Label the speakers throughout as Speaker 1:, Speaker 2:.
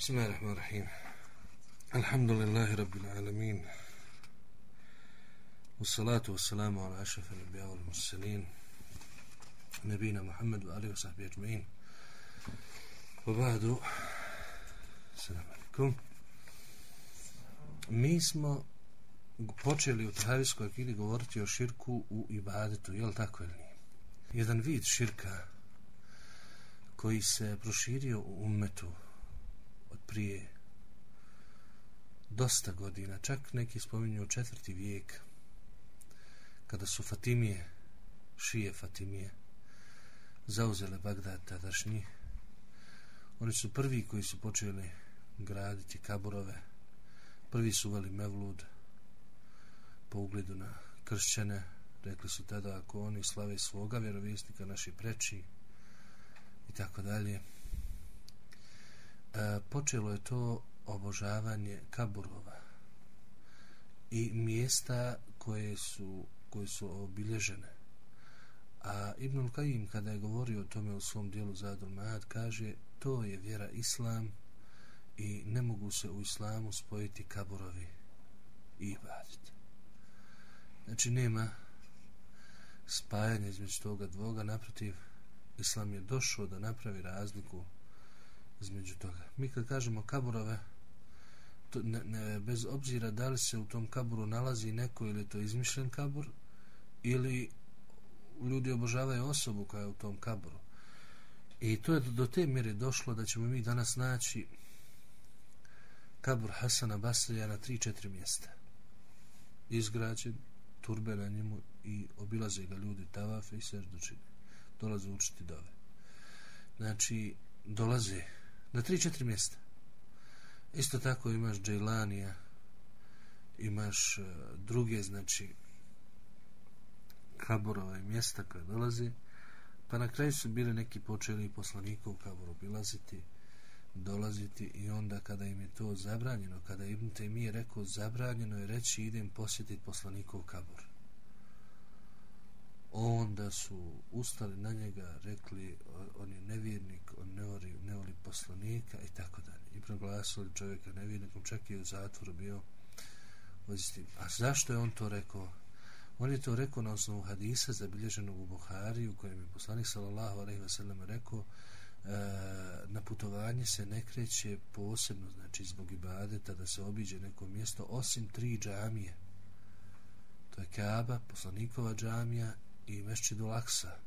Speaker 1: بسم الله الرحمن الرحيم الحمد لله رب العالمين والصلاة والسلام على أشرف الأنبياء والمرسلين نبينا محمد وآله وصحبه أجمعين وبعد السلام عليكم Mi smo počeli u Tahavijskoj akidi govoriti o širku u ibadetu, je li tako ili nije? Jedan vid širka koji se proširio u umetu od prije dosta godina, čak neki spominju četvrti vijek, kada su Fatimije, šije Fatimije, zauzele Bagdad tadašnji, oni su prvi koji su počeli graditi kaburove, prvi su uveli Mevlud po ugledu na kršćane, rekli su tada ako oni slave svoga vjerovjesnika naši preči i tako dalje. E, počelo je to obožavanje kaburova i mjesta koje su koje su obilježene. A Ibnul Kajim kada je govorio o tome u svom dijelu Zadul Maad kaže to je vjera Islam i ne mogu se u Islamu spojiti kaburovi i ibadit. Znači nema spajanja između toga dvoga, naprotiv Islam je došao da napravi razliku između toga. Mi kad kažemo kaburove, to ne, ne, bez obzira da li se u tom kaburu nalazi neko ili to izmišljen kabur, ili ljudi obožavaju osobu koja je u tom kaburu. I to je do te mjere došlo da ćemo mi danas naći kabur Hasana Basrija na 3-4 mjesta. Izgrađen, turbe na njemu i obilaze ga ljudi tavafe i seždučine. Dolaze učiti dove. Znači, dolaze na 3-4 mjesta. Isto tako imaš Džajlanija, imaš e, druge, znači, kaburova i mjesta koje dolaze, pa na kraju su bili neki počeli poslanikov kaboru bilaziti, dolaziti i onda kada im je to zabranjeno, kada Ibn Taymi rekao zabranjeno je reći idem posjetiti poslanikov kabur. Onda su ustali na njega, rekli on je nevjernik, on ne voli, ne voli poslanika i tako dalje. I proglasili čovjeka nevjernikom, čak i u zatvoru bio. A zašto je on to rekao? On je to rekao na osnovu hadisa zabilježenog u Buhari u kojem je poslanik sallallahu alejhi ve sellem rekao e, na putovanje se ne kreće posebno znači zbog ibadeta da se obiđe neko mjesto osim tri džamije to je Kaaba, poslanikova džamija i Mešćid Aksa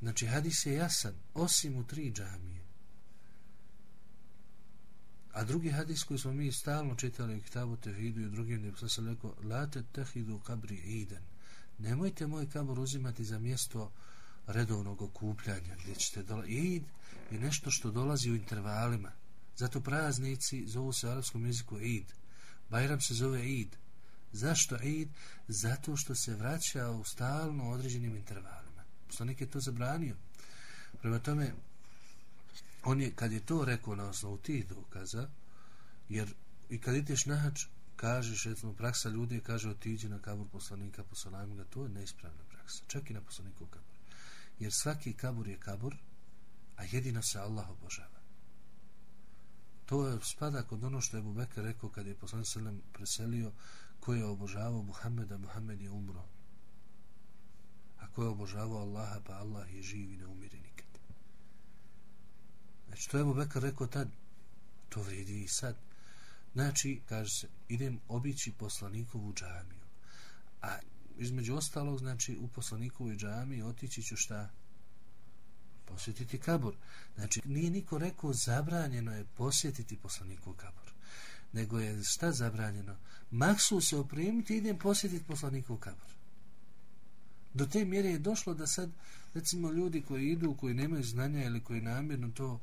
Speaker 1: znači hadis je jasan osim u tri džamije A drugi hadis koji smo mi stalno čitali u Kitabu Tehidu i u drugim gdje sam se rekao Late Tehidu kabri iden Nemojte moj kabor uzimati za mjesto redovnog okupljanja gdje ćete dolaziti. Id je nešto što dolazi u intervalima. Zato praznici zovu se u arabskom jeziku Id. Bajram se zove Id. Zašto Id? Zato što se vraća u stalno određenim intervalima. Poslanik je to zabranio. Prema tome, on je, kad je to rekao na osnovu tih dokaza, jer i kad ideš na hač, kažeš, recimo, praksa ljudi kaže otiđi na kabur poslanika, poslanajmo ga, to je neispravna praksa, čak i na poslaniku kabur. Jer svaki kabur je kabur, a jedino se Allah obožava. To je spada kod ono što je Bubeka rekao kad je poslanik Selem preselio, ko je obožavao Muhammeda, Muhammed je umro. A ko je obožavao Allaha, pa Allah je živ i ne umire nikad. Znači, to je Bekr rekao tad, to vredi i sad. Znači, kaže se, idem obići poslanikovu džamiju. A između ostalog, znači, u poslanikovoj džamiji otići ću šta? Posjetiti kabur. Znači, nije niko rekao zabranjeno je posjetiti poslanikov kabur. Nego je šta zabranjeno? Maksu se opremiti, idem posjetiti poslanikov kabur. Do te mjere je došlo da sad, recimo, ljudi koji idu, koji nemaju znanja ili koji namjerno to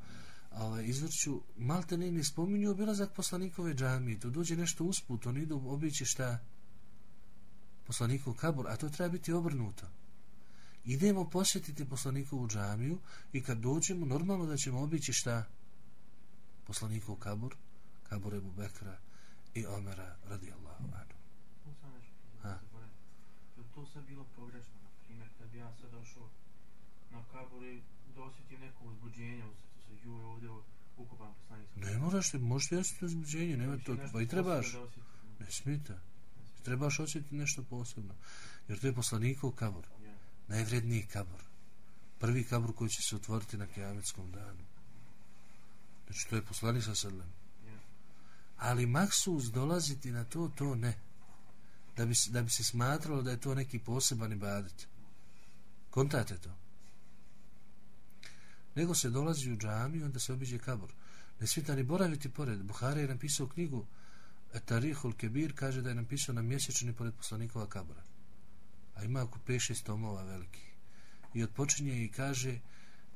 Speaker 1: ovaj, izvrću, malte ne ne spominju obilazak poslanikove džamije, Tu dođe nešto usput, oni idu obići šta poslanikov kabur, a to treba biti obrnuto. Idemo posjetiti poslanikovu džamiju i kad dođemo, normalno da ćemo obići šta poslanikov kabur, kabur Ebu Bekra i Omera radijallahu anhu.
Speaker 2: Ha? To sve bilo pogrešno, na primjer, kad bi ja sad došao na kabur i dosjetim neko uzbuđenje u srcu, se joj ovdje ukopan poslanik sa
Speaker 1: Ne moraš ti, možeš ti osjetiti uzbuđenje, nema to, pa i trebaš.
Speaker 2: osjetim.
Speaker 1: Ne smita. Trebaš osjetiti nešto posebno. Jer to je poslanikov kabor.
Speaker 2: Ja.
Speaker 1: Najvredniji kabor. Prvi kabor koji će se otvoriti na kijametskom danu. Znači to je poslanik sa sredlem. Ali maksus dolaziti na to, to ne. Da bi, se- da bi se smatralo da je to neki poseban ibadet. Kontate to. Nego se dolazi u džamiju, onda se obiđe kabor. Ne smita ni boraviti pored. Buhari je napisao knjigu e Tarihul Kebir, kaže da je napisao na mjesečni pored poslanikova kabora. A ima oko 5-6 tomova velikih. I odpočinje i kaže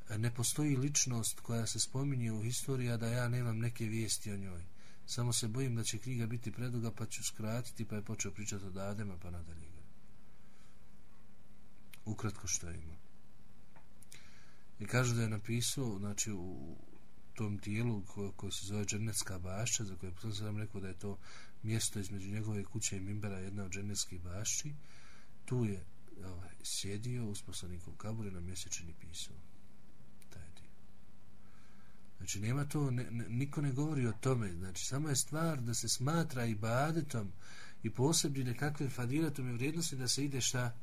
Speaker 1: e, ne postoji ličnost koja se spominje u historiji, a da ja nemam neke vijesti o njoj. Samo se bojim da će knjiga biti preduga, pa ću skratiti, pa je počeo pričati od Adema, pa nadalje ga. Ukratko što je imao. I kaže da je napisao, znači, u tom dijelu koje, koji se zove Džennetska bašća, za koje sam sam rekao da je to mjesto između njegove kuće i Mimbera, jedna od Džennetskih bašći, tu je ovaj, sjedio u poslanikov kabur i na mjesečini pisao. Znači, nema to, ne, ne, niko ne govori o tome, znači, samo je stvar da se smatra i badetom i posebni nekakvim fadilatom i vrijednosti da se ide šta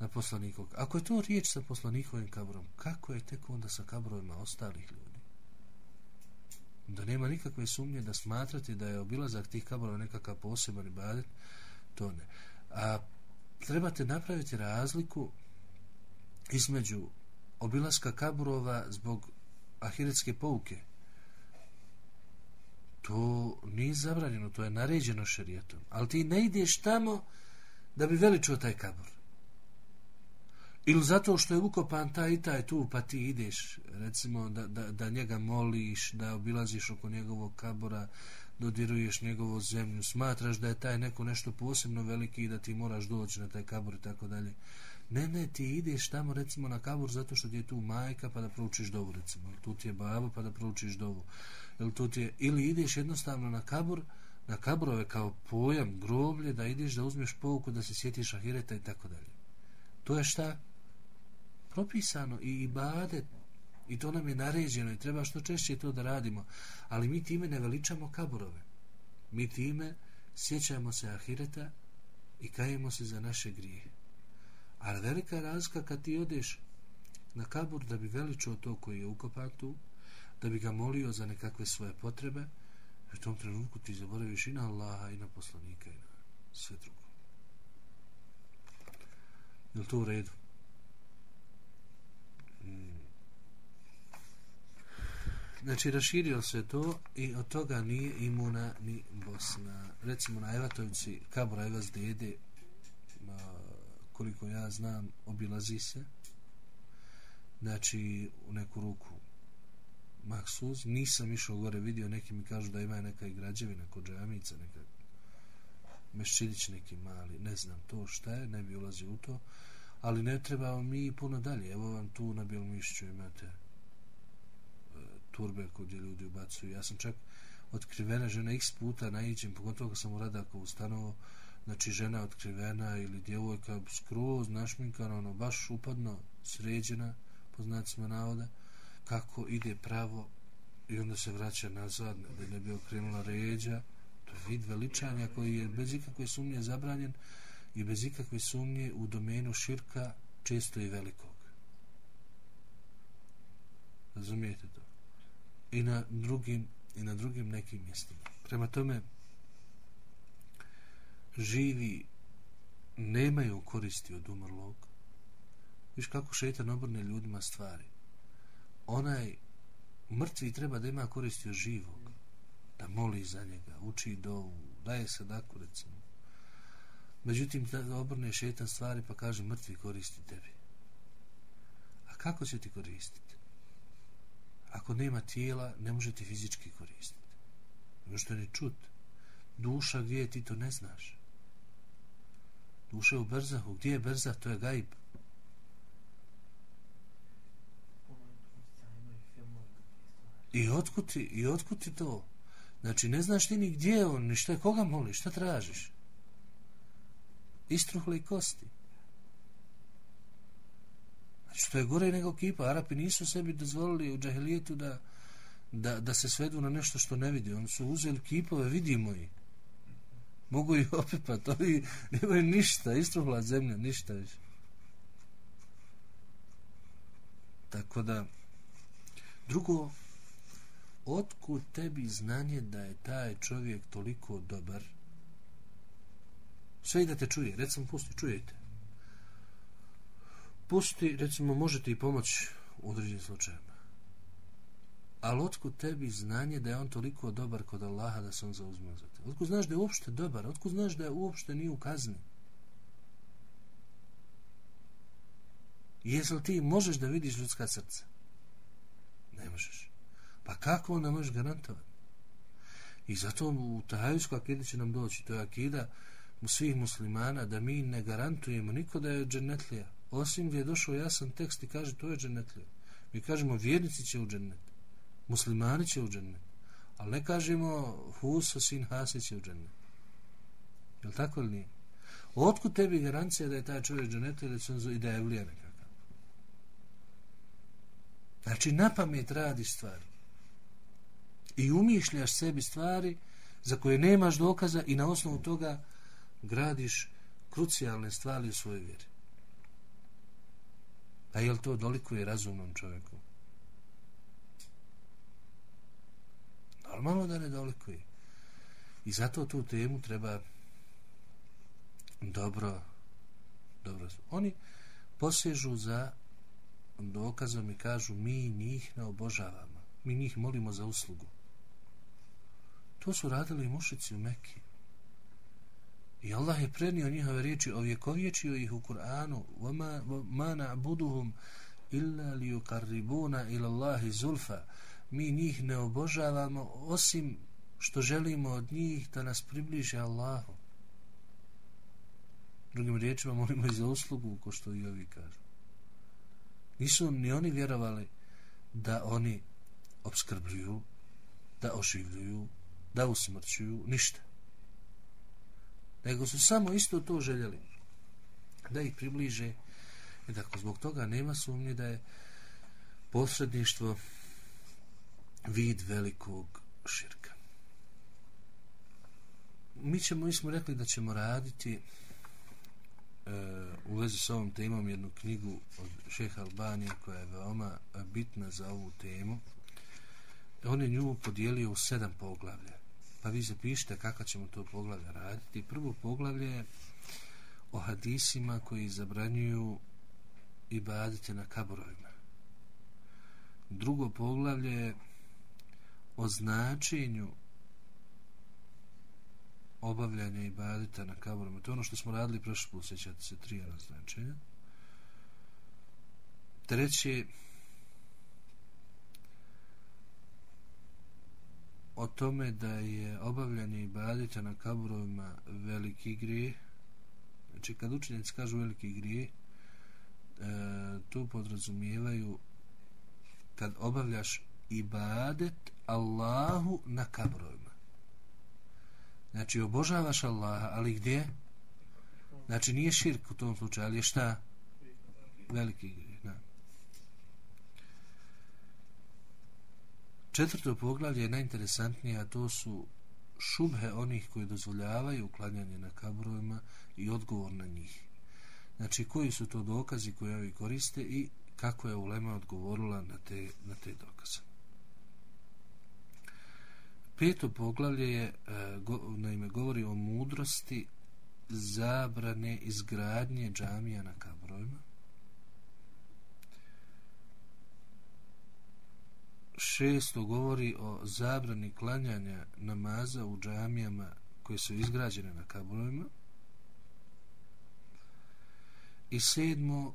Speaker 1: na poslanikog. Ako je to riječ sa poslanikovim kabrom, kako je tek onda sa kabrovima ostalih ljudi? Da nema nikakve sumnje da smatrate da je obilazak tih kabrova nekakav poseban ibadet, to ne. A trebate napraviti razliku između obilaska kaburova zbog ahiretske pouke. To nije zabranjeno, to je naređeno šerijetom. Ali ti ne ideš tamo da bi veličio taj kabor. Ili zato što je ukopan taj i taj tu, pa ti ideš, recimo, da, da, da njega moliš, da obilaziš oko njegovog kabora, dodiruješ njegovu zemlju, smatraš da je taj neko nešto posebno veliki i da ti moraš doći na taj kabor i tako dalje. Ne, ne, ti ideš tamo recimo na kabur zato što ti je tu majka pa da proučiš dovu recimo, ili tu ti je babo pa da proučiš dovu, ili, tu ti je, ili ideš jednostavno na kabur, na kaburove kao pojam, groblje, da ideš da uzmeš pouku, da se sjetiš ahireta i tako dalje. To je šta? Propisano i ibadet. I to nam je naređeno i treba što češće to da radimo. Ali mi time ne veličamo kaburove. Mi time sjećamo se ahireta i kajemo se za naše grije ali velika razlika kad ti odeš na kabur da bi veličao to koji je ukopan tu da bi ga molio za nekakve svoje potrebe u tom trenutku ti zaboraviš i na Allaha i na poslanika i na sve drugo je li to u redu? Hmm. Znači, raširio se to i od toga nije imuna ni Bosna. Recimo, na Evatovici, kabura Evas dede, koliko ja znam, obilazi se. Znači, u neku ruku maksuz. Nisam išao gore, vidio, neki mi kažu da ima neka i građevina kod džamica, neka mešćidić neki mali, ne znam to šta je, ne bi ulazio u to, ali ne treba mi puno dalje. Evo vam tu na Bjelmišću imate e, turbe kod je ljudi ubacuju. Ja sam čak otkrivena žena x puta naiđem, pogotovo kad sam u Radakovu stanovo, znači žena otkrivena ili djevojka skroz našminkana, ono baš upadno sređena, po znacima navoda, kako ide pravo i onda se vraća nazad, da ne bi okrenula ređa. To je vid veličanja koji je bez ikakve sumnje zabranjen i bez ikakve sumnje u domenu širka često i velikog. Razumijete to? i na drugim i na drugim nekim mjestima. Prema tome živi nemaju koristi od umrlog. Viš kako šetan obrne ljudima stvari. Onaj mrtvi treba da ima koristi od živog. Da moli za njega, uči dovu, daje sadaku recimo. Međutim, da obrne šetan stvari pa kaže mrtvi koristi tebi. A kako će ti koristiti? ako nema tijela, ne može ti fizički koristiti. Ono što ne čut. Duša gdje je, ti to ne znaš. Duše u Berzahu. Gdje je Berzah? To je gajb. I otkud ti, i otkud ti to? Znači, ne znaš ti ni gdje je on, ni šta je, koga moliš, šta tražiš? Istruhle i kosti. Znači, to je gore nego kipa. Arapi nisu sebi dozvolili u džahilijetu da, da, da se svedu na nešto što ne vidi. Oni su uzeli kipove, vidimo ih. Mogu pa to oni nemaju ništa, istruhla zemlja, ništa više. Tako da, drugo, otkud tebi znanje da je taj čovjek toliko dobar? Sve i da te čuje, recimo, pusti, čujete. Pusti, recimo, možete i pomoći u određenim slučajima. Ali otkud tebi znanje da je on toliko dobar kod Allaha da se on zauzme za te? Otkud znaš da je uopšte dobar? Otkud znaš da je uopšte nije u kazni? Jesi li ti možeš da vidiš ljudska srca? Ne možeš. Pa kako onda možeš garantovati? I zato u Tahajusku akidu će nam doći, to je akida u svih muslimana, da mi ne garantujemo niko da je dženetlija. Osim gdje je došao jasan tekst i kaže to je dženetlija. Mi kažemo vjernici će u dženet. Muslimani će u džennet. Ali ne kažemo Huso sin Hasi će u džennet. Je li tako ili nije? Otkud tebi garancija da je taj čovjek džennet ili da je evlija nekakav? Znači, na pamet radiš stvari. I umišljaš sebi stvari za koje nemaš dokaza i na osnovu toga gradiš krucijalne stvari u svojoj vjeri. A je li to dolikuje razumnom čovjeku? Normalno da ne dolikuje. I zato tu temu treba dobro dobro. Oni posežu za dokazom i kažu mi njih ne obožavamo. Mi njih molimo za uslugu. To su radili mušici u Mekiji. I Allah je prenio njihove riječi, ovjekovječio ih u Kur'anu, وَمَا نَعْبُدُهُمْ إِلَّا لِيُقَرِّبُونَ إِلَى اللَّهِ زُلْفَ Mi njih ne obožavamo osim što želimo od njih da nas približe Allahu. Drugim riječima molimo i za uslugu, ko što i ovi kažu. Nisu ni oni vjerovali da oni obskrbljuju, da oživljuju, da usmrćuju, ništa. Nego su samo isto to željeli. Da ih približe. I tako, zbog toga nema sumnje da je posredništvo vid velikog širka. Mi ćemo, mi smo rekli da ćemo raditi uh, u vezi s ovom temom jednu knjigu od šeha Albanije koja je veoma bitna za ovu temu. On je nju podijelio u sedam poglavlja. Pa vi zapišite kako ćemo to poglavlje raditi. Prvo poglavlje je o hadisima koji zabranjuju i badite na kaborovima. Drugo poglavlje je o značenju obavljanja i badita na kaborima. To je ono što smo radili prošli put, sjećate se, tri jedna značenja. Treće, o tome da je obavljanje i badita na kaburovima veliki grije. Znači, kad učenjaci kažu veliki grije, e, tu podrazumijevaju kad obavljaš ibadet Allahu na kaborovima. Znači, obožavaš Allaha, ali gdje? Znači, nije širk u tom slučaju, ali je šta? Veliki grijeh, da. Četvrto poglavlje je najinteresantnije, a to su šubhe onih koji dozvoljavaju uklanjanje na kabrovima i odgovor na njih. Znači, koji su to dokazi koje ovi koriste i kako je Ulema odgovorila na te, na te dokaze. Peto poglavlje je, e, go, naime, govori o mudrosti zabrane izgradnje džamija na kabrojima. Šesto govori o zabrani klanjanja namaza u džamijama koje su izgrađene na kabrojima. I sedmo,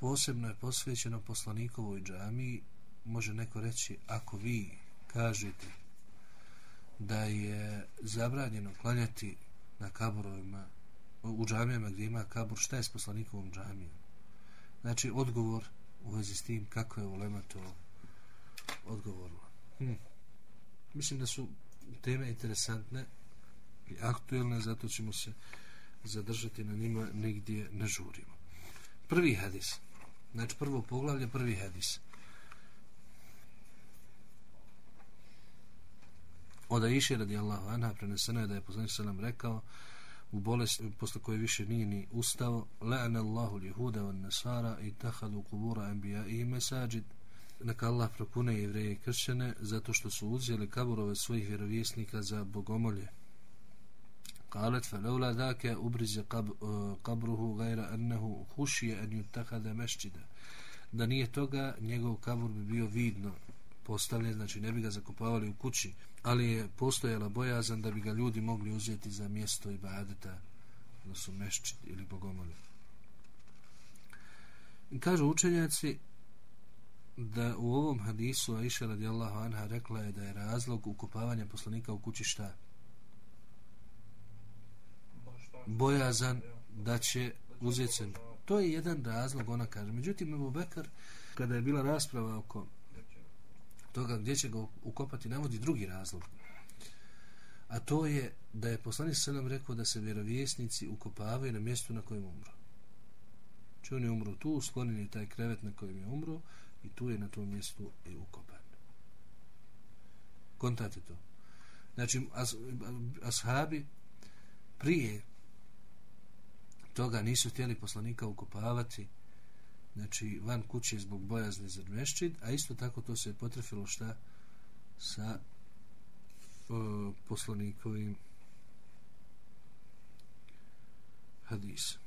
Speaker 1: posebno je posvećeno poslanikovoj džamiji. Može neko reći, ako vi kažete da je zabranjeno klanjati na kaburovima u džamijama gdje ima kabur šta je s poslanikovom džamijom? Znači odgovor u vezi s tim kako je ulema to odgovorila. Hm. mislim da su teme interesantne i aktuelne zato ćemo se zadržati na njima negdje ne žurimo. Prvi hadis. Znači prvo poglavlje prvi hadis. Od Aisha radijallahu anha preneseno je da je poslanik sallam rekao u bolest posle koje više nije ni ustao la'ana Allahu al-yahuda wan-nasara ittakhadhu qubur anbiya'ihim masajid neka Allah propune jevreje i kršćane zato što su uzeli kaburove svojih vjerovjesnika za bogomolje قالت فلولا ذاك أبرز قبره غير أنه خشي أن يتخذ مسجدا da nije toga njegov kabur bi bio vidno postavljen, znači ne bi ga zakopavali u kući, ali je postojala bojazan da bi ga ljudi mogli uzeti za mjesto i badeta, da su mešći ili bogomoli. I kažu učenjaci da u ovom hadisu Aisha radijallahu anha rekla je da je razlog ukopavanja poslanika u kući šta? Bojazan da će uzeti se. To je jedan razlog, ona kaže. Međutim, Ebu Bekar, kada je bila rasprava oko toga gdje će ga ukopati, navodi drugi razlog. A to je da je poslanik selam rekao da se vjerovjesnici ukopavaju na mjestu na kojem umru znači, Če on je umro tu, sklonjen je taj krevet na kojem je umro i tu je na tom mjestu i ukopan. Kontate to. Znači, as, ashabi prije toga nisu htjeli poslanika ukopavati znači van kuće zbog bojazni za mešćid, a isto tako to se je potrefilo šta sa o, poslanikovim hadisom.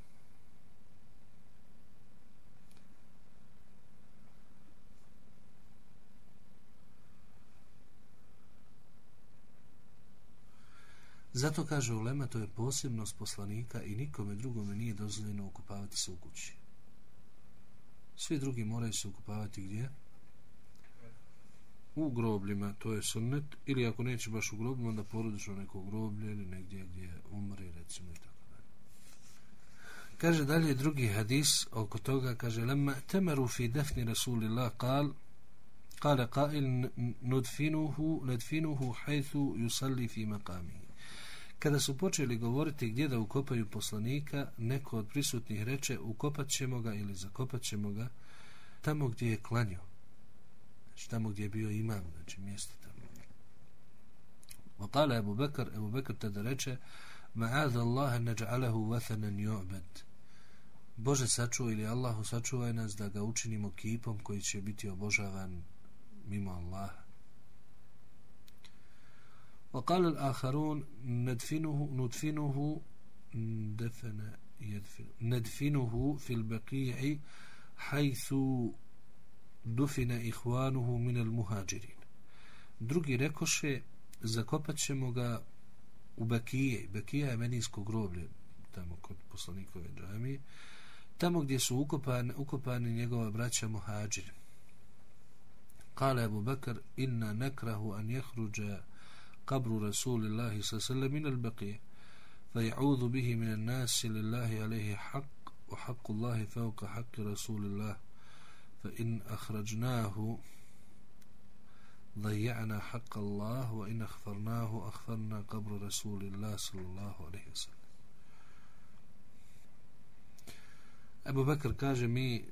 Speaker 1: Zato kaže Ulema, to je posebnost poslanika i nikome drugome nije dozvoljeno okupavati se u kući. Svi drugi moraju se ukupavati gdje? U grobljima, to je sunnet, ili ako neće baš u grobljima, onda porodično neko groblje ili negdje gdje umre, recimo i tako dalje. Kaže dalje drugi hadis oko toga, kaže Lema temeru fi defni Rasulillah kal kale qail nudfinuhu nadfinuhu hajthu yusalli fi maqamihi Kada su počeli govoriti gdje da ukopaju poslanika, neko od prisutnih reče ukopat ćemo ga ili zakopat ćemo ga tamo gdje je klanio. Znači tamo gdje je bio imam, znači mjesto tamo. Vakala Ebu Bekr, Ebu Bekr tada reče Ma'adha Allahe neđa'alehu vathanan ju'bed. Bože sačuva ili Allahu sačuvaj nas da ga učinimo kipom koji će biti obožavan mimo Allaha. وقال الآخرون ندفنه ندفنه دفن يدفن ندفنه في البقيع حيث دفن إخوانه من المهاجرين drugi rekoše zakopat ćemo ga u Bakije Bakija je menijsko groblje tamo kod poslanikove džamije tamo gdje su ukopani, ukopani njegova braća muhađiri kale Abu Bakr inna nekrahu an jehruđa قبر رسول الله صلى الله عليه وسلم من البقيع فيعوذ به من الناس لله عليه حق وحق الله فوق حق رسول الله فإن أخرجناه ضيعنا حق الله وإن أخفرناه أخفرنا قبر رسول الله صلى الله عليه وسلم Ebu Bekr kaže mi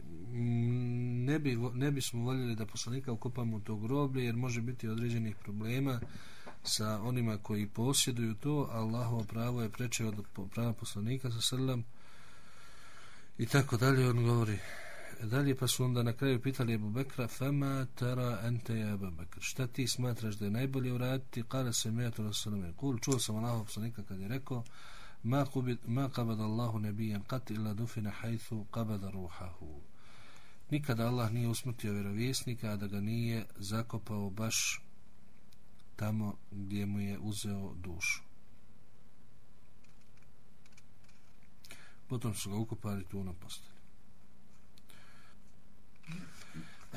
Speaker 1: ne, bi, ne bismo voljeli da poslanika ukopamo to groblje jer može biti određenih problema sa onima koji posjeduju to, Allahovo pravo je preče od prava poslanika sa srlam i tako dalje on govori. E, dalje pa su onda na kraju pitali Ebu Bekra fama tara ente ja Ebu Bekr? Šta ti smatraš da je najbolje uraditi? Kale se metu na kul. Čuo sam Allahov poslanika kad je rekao ma, kubid, ma kabad Allahu nebijan kat ila dufina hajthu kabada ruhahu. Nikada Allah nije usmrtio vjerovjesnika da ga nije zakopao baš tamo gdje mu je uzeo dušu. Potom su ga ukopali tu na postanje.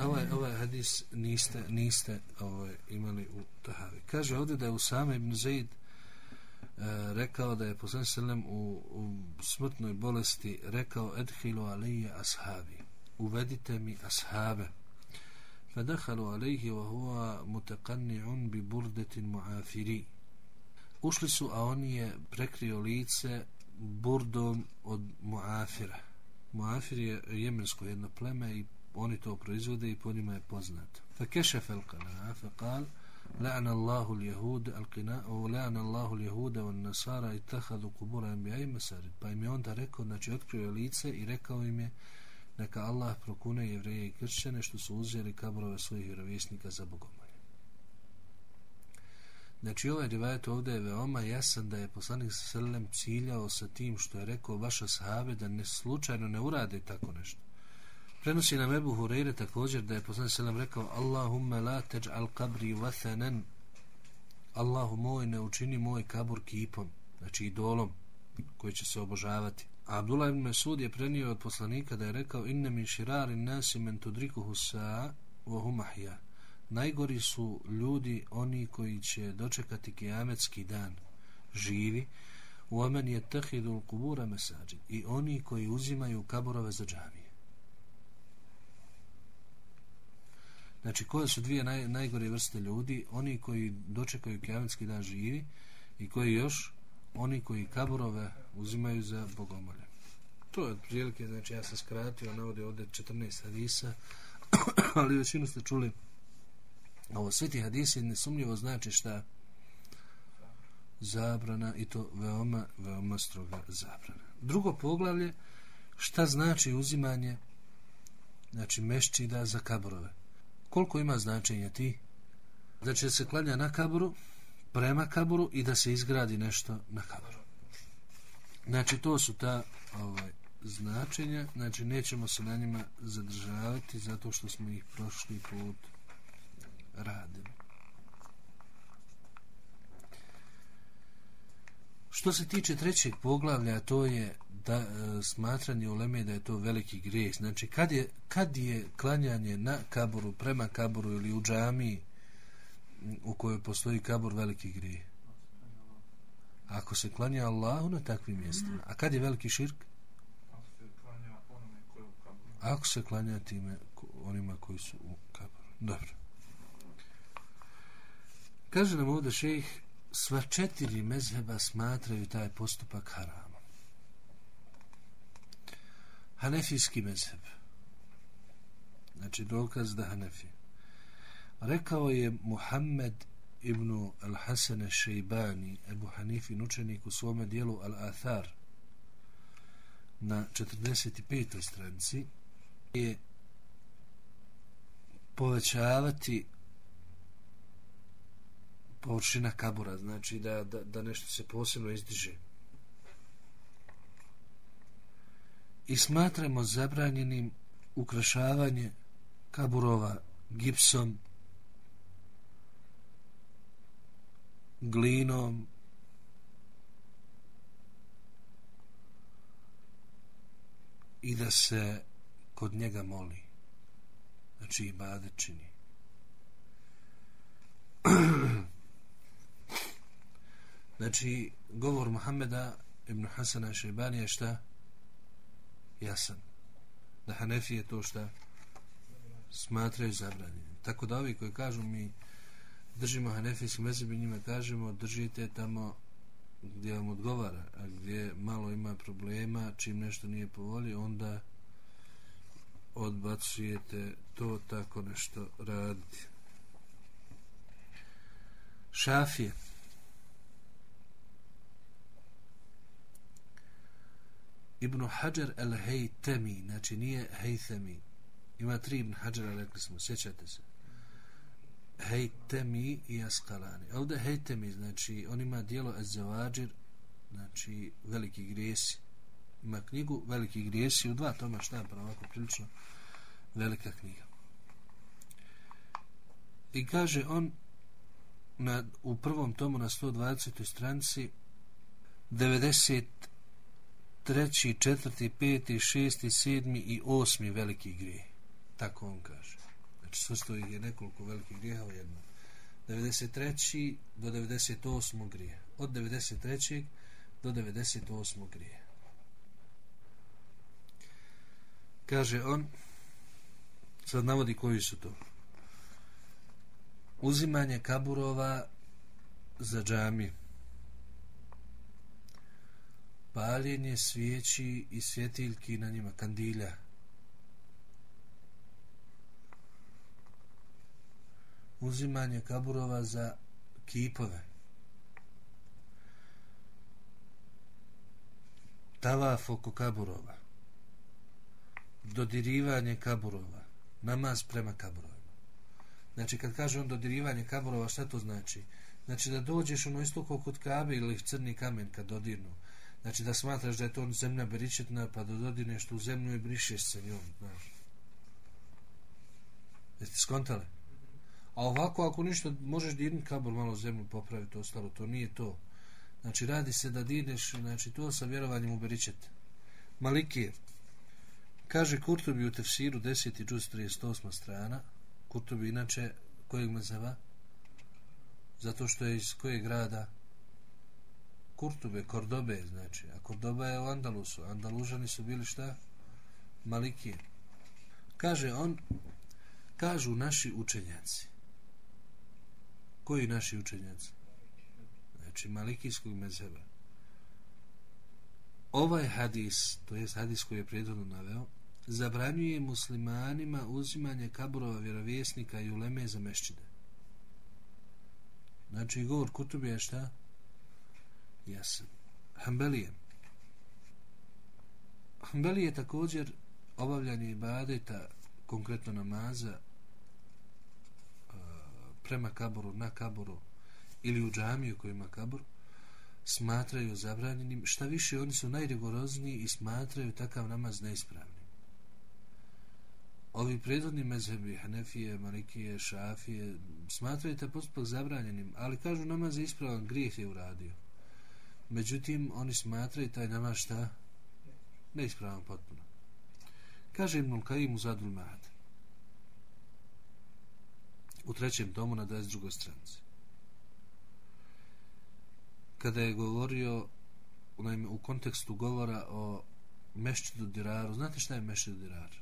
Speaker 1: Ovaj, ovaj hadis niste, niste ovaj, imali u Tahavi. Kaže ovdje da je Usama ibn Zaid e, rekao da je poslan selem u, u smrtnoj bolesti rekao edhilu alije ashabi uvedite mi ashabe فدخلوا عليه وهو متقنع ببردة معافري Ušli su, a on je prekrio lice burdom od Muafira. Muafir je jemensko jedno pleme i oni to proizvode i po njima je poznat. Fa kešef el kana, fa kal, لعن الله اليهود القناء ولعن الله اليهود والنصارى اتخذوا قبور انبياء مساجد pa im je onda rekao znači otkrio lice i rekao im je neka Allah prokune jevreje i kršćane što su uzeli kaburove svojih vjerovjesnika za bogomolje. Znači ovaj rivajet ovdje je veoma jasan da je poslanik sa Selem ciljao sa tim što je rekao vaša sahabe da ne slučajno ne urade tako nešto. Prenosi nam Ebu Hureyre također da je poslanik sa selam rekao Allahumma la teđ'al kabri vathanen Allahu moj ne učini moj kabur kipom, znači idolom koji će se obožavati. A Abdullah ibn Mesud je prenio od poslanika da je rekao inne min širari nasi men tudrikuhu sa'a wa hum ahya. Najgori su ljudi oni koji će dočekati kijametski dan živi Wa man yattakhidhu al-qubur masajid. i oni koji uzimaju kaburove za džamije. Znači, koje su dvije naj, najgore vrste ljudi? Oni koji dočekaju kijametski dan živi i koji još oni koji kaburove uzimaju za bogomolje. To je prilike, znači ja sam skratio, navode ovdje 14 hadisa, ali većinu ste čuli ovo sve ti hadisi nesumljivo znači šta zabrana i to veoma, veoma stroga zabrana. Drugo poglavlje, šta znači uzimanje znači mešćida za kaburove koliko ima značenja ti znači, da se klanja na kaburu prema kaburu i da se izgradi nešto na kaburu znači to su ta ovaj, značenja. Znači nećemo se na njima zadržavati zato što smo ih prošli put radili. Što se tiče trećeg poglavlja to je da e, smatranje uleme da je to veliki grijeh. Znači, kad je, kad je klanjanje na kaburu, prema kaburu ili u džamiji, u kojoj postoji kabor veliki grije. Ako se klanja Allahu na takvim mjestima. A kad je veliki širk? Ako se klanja time onima koji su u kaboru. Dobro. Kaže nam ovdje šejih, sva četiri mezheba smatraju taj postupak haramom. Hanefijski mezheb. Znači dokaz da Hanefi. Rekao je Muhammed ibn al-Hasan al-Shaybani, Ebu Hanifin učenik u svome dijelu Al-Athar, na 45. stranici, je povećavati površina kabura, znači da, da, da nešto se posebno izdiže. i smatramo zabranjenim ukrašavanje kaburova gipsom, glinom, i da se kod njega moli. Znači i bade čini. znači, govor Muhammeda ibn Hasana Šeibani je šta? jasan. Da Hanefije to šta smatraju zabranjenim. Tako da ovi koji kažu mi držimo Hanefijski mezheb i njima kažemo držite tamo gdje vam odgovara, a gdje malo ima problema, čim nešto nije po volji, onda odbacujete to tako nešto raditi. Šafije. Ibn Hajar el-Hejtemi, znači nije Hejtemi. Ima tri Ibn Hajara, rekli smo, sjećate se hejtemi i Askalani. Ovdje hejtemi, znači, on ima dijelo Ezevađir, znači, veliki grijesi. Ima knjigu Veliki grijesi u dva toma štampa, ovako prilično velika knjiga. I kaže on na, u prvom tomu na 120. stranici 93. 4. 5. 6. 7. i 8. veliki grije. Tako on kaže. Znači, sastoji je nekoliko velikih grijeha u jednom. 93. do 98. grije. Od 93. do 98. grije. Kaže on, sad navodi koji su to. Uzimanje kaburova za džami. paljenje svijeći i svjetiljki na njima, kandilja. Uzimanje kaburova za kipove. Tavaf oko kaburova. Dodirivanje kaburova. Namaz prema kaburovima. Znači kad kaže on dodirivanje kaburova šta to znači? Znači da dođeš ono isto kao kod kabe ili crni kamen kad dodirnu. Znači da smatraš da je to zemlja beričetna pa da dodirneš tu zemlju i brišeš se njom znaš. Jeste skontali? A ovako ako ništa možeš dirniti kabur malo zemlju popraviti ostalo to nije to. Znači radi se da dirneš znači to sa vjerovanjem u beričet. Malikije. Kaže Kurtobi u tefsiru 10. džuz 38. strana. Kurtobi inače kojeg mezeva zato što je iz kojeg grada? Kurtube, Kordobe znači, a Kordoba je u Andalusu. Andalužani su bili šta? Malikije. Kaže on kažu naši učenjaci koji naši učenjaci? znači Malikijskog mezheba. ovaj hadis to je hadis koji je prijedodno naveo zabranjuje muslimanima uzimanje kaburova vjerovjesnika i uleme za mešćide Znači, govor kutubi je šta? Jasan. Hanbelije. Hanbelije također obavljanje ibadeta, konkretno namaza, prema kaboru, na kaboru ili u džamiju koji ima kabor, smatraju zabranjenim. Šta više, oni su najrigorozniji i smatraju takav namaz neispravnim ovi predvodni mezhebi, Hanefije, Malikije, Šafije, smatraju taj postupak zabranjenim, ali kažu namaz je ispravan, grijeh je uradio. Međutim, oni smatraju taj namaz šta? Neispravan potpuno. Kaže Ibnul Kajim u Zadul Mahad. U trećem domu na 22. stranici. Kada je govorio naime, u kontekstu govora o mešćidu diraru, znate šta je mešćidu Dirar?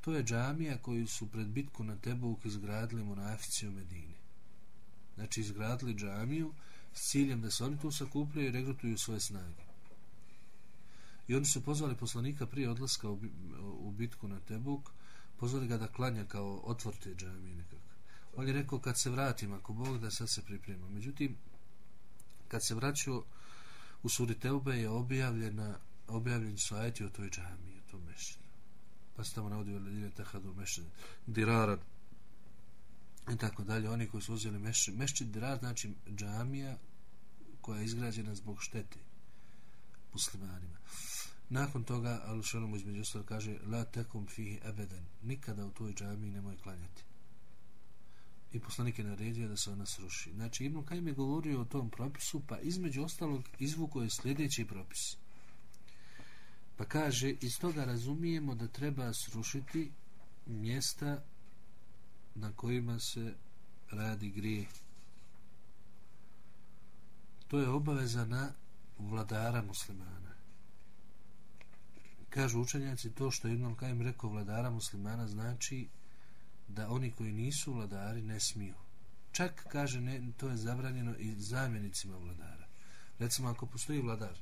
Speaker 1: To je džamija koju su pred bitku na Tebuk izgradili monafici u Medini. Znači izgradili džamiju s ciljem da se oni tu sakupljaju i regrutuju svoje snage. I oni su pozvali poslanika prije odlaska u bitku na Tebuk, pozvali ga da klanja kao otvor te džamije nekako. On je rekao kad se vratim, ako Bog da sad se priprema. Međutim, kad se vraćao u suri Teube je objavljena, objavljen su ajeti o toj džamiji, o tom mešćinu pa se tamo navodio ledine tehadu mešćid dirara i tako dalje oni koji su uzeli mešćid mešćin dirar znači džamija koja je izgrađena zbog štete muslimanima nakon toga Alušanomu između ostalo kaže la tekum fihi ebeden nikada u toj džami nemoj klanjati i poslanik je naredio da se ona sruši znači Ibn Kajim je govorio o tom propisu pa između ostalog izvuko je sljedeći propis Pa kaže, iz toga razumijemo da treba srušiti mjesta na kojima se radi grije. To je obaveza na vladara muslimana. Kažu učenjaci, to što je Ibnul Kajim rekao vladara muslimana znači da oni koji nisu vladari ne smiju. Čak, kaže, ne, to je zabranjeno i zamjenicima vladara. Recimo, ako postoji vladar,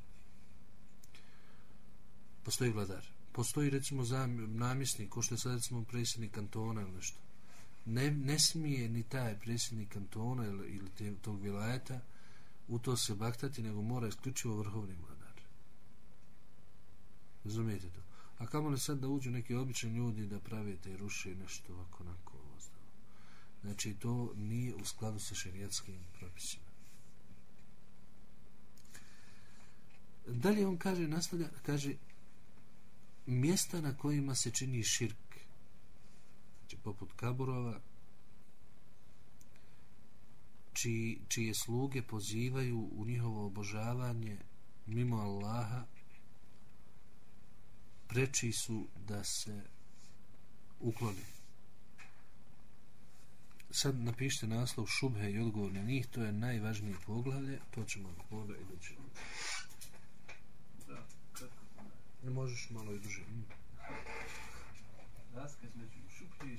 Speaker 1: postoji vladar. Postoji recimo zam, namjesnik, ko što je sad recimo predsjednik kantona ili nešto. Ne, ne smije ni taj predsjednik kantona ili, ili te, tog vilajeta u to se baktati, nego mora isključivo vrhovni vladar. Razumijete to? A kamo li sad da uđu neki obični ljudi da prave te ruše nešto ovako onako ostalo. Znači to nije u skladu sa šerijatskim propisima. Dalje on kaže, nastavlja, kaže, mjesta na kojima se čini širk znači poput kaburova čiji, čije sluge pozivaju u njihovo obožavanje mimo Allaha preči su da se ukloni sad napišite naslov šubhe i odgovor na njih to je najvažnije poglavlje to ćemo onda idući Ne možeš malo i duže. Mm. Raskaz među šubhe i